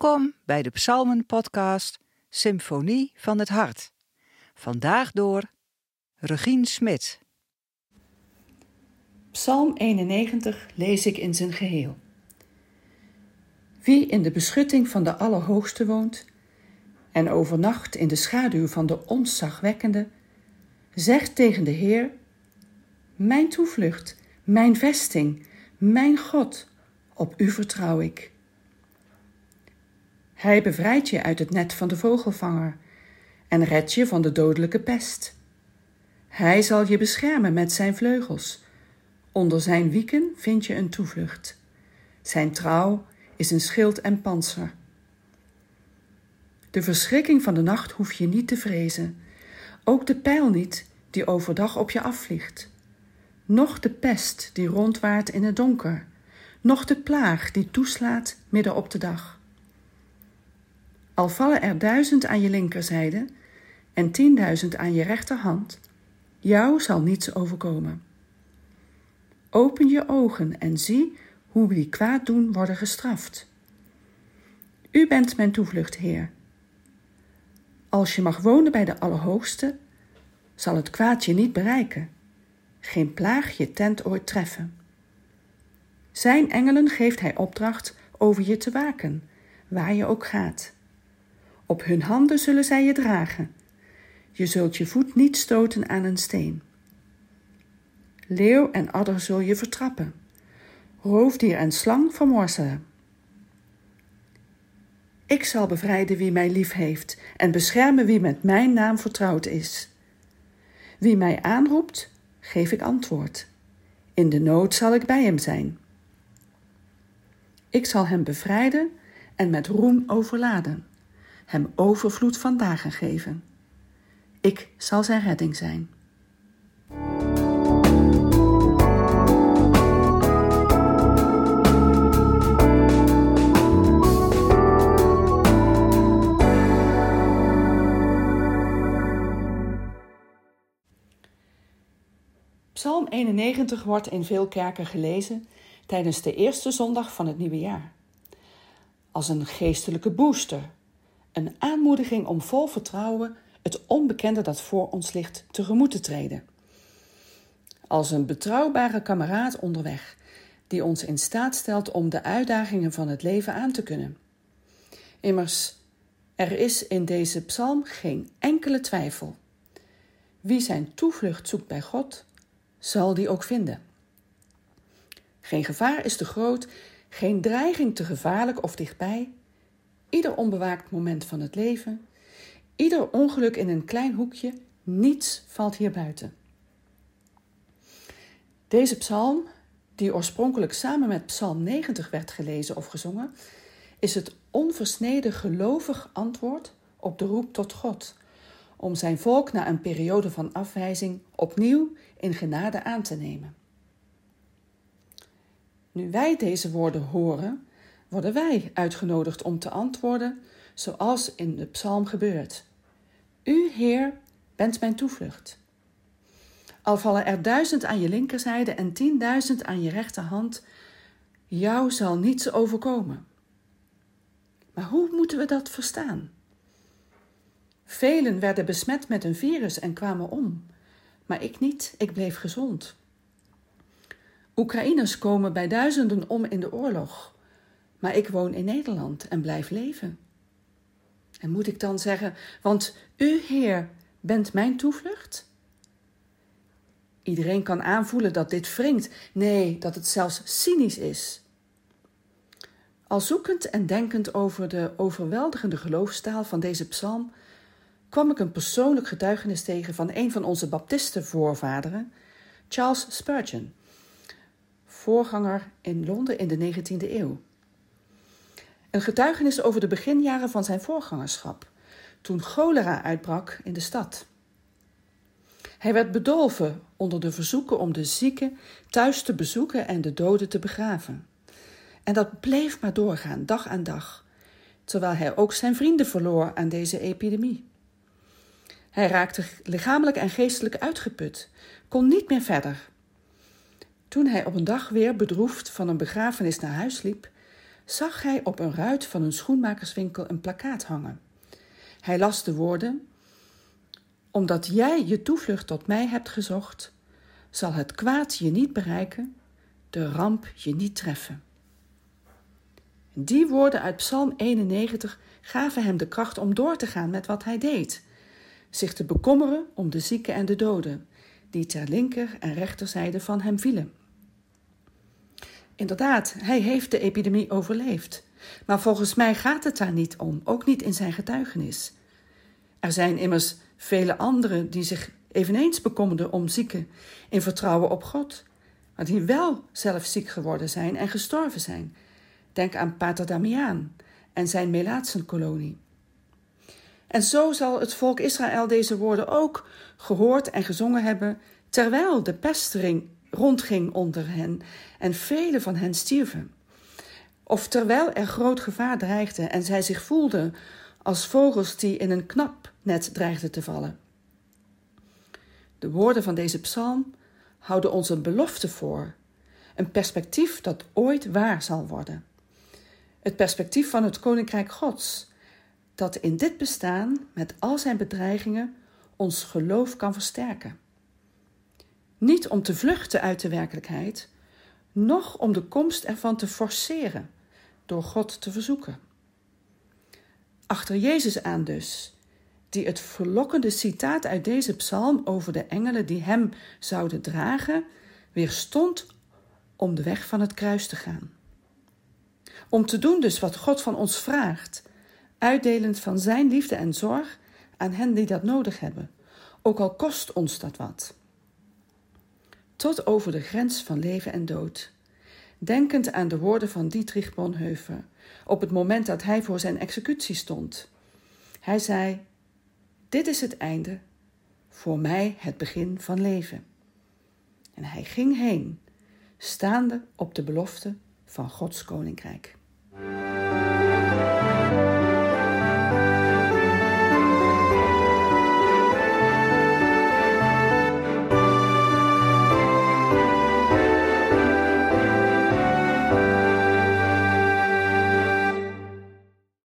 Welkom bij de Psalmen-podcast Symfonie van het Hart. Vandaag door Regine Smit. Psalm 91 lees ik in zijn geheel. Wie in de beschutting van de Allerhoogste woont en overnacht in de schaduw van de ontzagwekkende, zegt tegen de Heer: Mijn toevlucht, mijn vesting, mijn God, op u vertrouw ik. Hij bevrijdt je uit het net van de vogelvanger en redt je van de dodelijke pest. Hij zal je beschermen met zijn vleugels. Onder zijn wieken vind je een toevlucht. Zijn trouw is een schild en panzer. De verschrikking van de nacht hoef je niet te vrezen, ook de pijl niet die overdag op je afvliegt, noch de pest die rondwaart in het donker, noch de plaag die toeslaat midden op de dag. Al vallen er duizend aan je linkerzijde en tienduizend aan je rechterhand, jou zal niets overkomen. Open je ogen en zie hoe die kwaad doen worden gestraft. U bent mijn toevlucht, Heer. Als je mag wonen bij de Allerhoogste, zal het kwaad je niet bereiken, geen plaag je tent ooit treffen. Zijn engelen geeft hij opdracht over je te waken, waar je ook gaat. Op hun handen zullen zij je dragen. Je zult je voet niet stoten aan een steen. Leeuw en adder zul je vertrappen. Roofdier en slang vermorzelen. Ik zal bevrijden wie mij lief heeft en beschermen wie met mijn naam vertrouwd is. Wie mij aanroept, geef ik antwoord. In de nood zal ik bij hem zijn. Ik zal hem bevrijden en met roem overladen hem overvloed van dagen geven. Ik zal zijn redding zijn. Psalm 91 wordt in veel kerken gelezen tijdens de eerste zondag van het nieuwe jaar. Als een geestelijke booster een aanmoediging om vol vertrouwen het onbekende dat voor ons ligt tegemoet te treden. Als een betrouwbare kameraad onderweg die ons in staat stelt om de uitdagingen van het leven aan te kunnen. Immers, er is in deze psalm geen enkele twijfel. Wie zijn toevlucht zoekt bij God, zal die ook vinden. Geen gevaar is te groot, geen dreiging te gevaarlijk of dichtbij, ieder onbewaakt moment van het leven, ieder ongeluk in een klein hoekje, niets valt hier buiten. Deze psalm, die oorspronkelijk samen met Psalm 90 werd gelezen of gezongen, is het onversneden gelovig antwoord op de roep tot God, om zijn volk na een periode van afwijzing opnieuw in genade aan te nemen. Nu wij deze woorden horen, worden wij uitgenodigd om te antwoorden zoals in de psalm gebeurt. U, Heer, bent mijn toevlucht. Al vallen er duizend aan je linkerzijde en tienduizend aan je rechterhand, jou zal niets overkomen. Maar hoe moeten we dat verstaan? Velen werden besmet met een virus en kwamen om, maar ik niet, ik bleef gezond. Oekraïners komen bij duizenden om in de oorlog maar ik woon in Nederland en blijf leven. En moet ik dan zeggen, want u, Heer, bent mijn toevlucht? Iedereen kan aanvoelen dat dit wringt, nee, dat het zelfs cynisch is. Al zoekend en denkend over de overweldigende geloofstaal van deze psalm, kwam ik een persoonlijk getuigenis tegen van een van onze baptistenvoorvaderen, Charles Spurgeon, voorganger in Londen in de 19e eeuw. Een getuigenis over de beginjaren van zijn voorgangerschap, toen cholera uitbrak in de stad. Hij werd bedolven onder de verzoeken om de zieken thuis te bezoeken en de doden te begraven. En dat bleef maar doorgaan, dag aan dag, terwijl hij ook zijn vrienden verloor aan deze epidemie. Hij raakte lichamelijk en geestelijk uitgeput, kon niet meer verder. Toen hij op een dag weer bedroefd van een begrafenis naar huis liep, zag hij op een ruit van een schoenmakerswinkel een plakkaat hangen. Hij las de woorden: Omdat jij je toevlucht tot mij hebt gezocht, zal het kwaad je niet bereiken, de ramp je niet treffen. Die woorden uit Psalm 91 gaven hem de kracht om door te gaan met wat hij deed: zich te bekommeren om de zieken en de doden, die ter linker en rechterzijde van hem vielen. Inderdaad, hij heeft de epidemie overleefd. Maar volgens mij gaat het daar niet om, ook niet in zijn getuigenis. Er zijn immers vele anderen die zich eveneens bekommerden om zieken in vertrouwen op God, maar die wel zelf ziek geworden zijn en gestorven zijn. Denk aan Pater Damiaan en zijn Melaatsenkolonie. En zo zal het volk Israël deze woorden ook gehoord en gezongen hebben, terwijl de pestering rondging onder hen en vele van hen stierven. Of terwijl er groot gevaar dreigde en zij zich voelden als vogels die in een knap net dreigden te vallen. De woorden van deze psalm houden ons een belofte voor, een perspectief dat ooit waar zal worden. Het perspectief van het Koninkrijk Gods, dat in dit bestaan met al zijn bedreigingen ons geloof kan versterken. Niet om te vluchten uit de werkelijkheid, noch om de komst ervan te forceren door God te verzoeken. Achter Jezus aan dus, die het verlokkende citaat uit deze psalm over de engelen die hem zouden dragen, weerstond om de weg van het kruis te gaan. Om te doen dus wat God van ons vraagt, uitdelend van zijn liefde en zorg aan hen die dat nodig hebben, ook al kost ons dat wat tot over de grens van leven en dood. Denkend aan de woorden van Dietrich Bonhoeffer op het moment dat hij voor zijn executie stond. Hij zei: Dit is het einde, voor mij het begin van leven. En hij ging heen, staande op de belofte van Gods koninkrijk.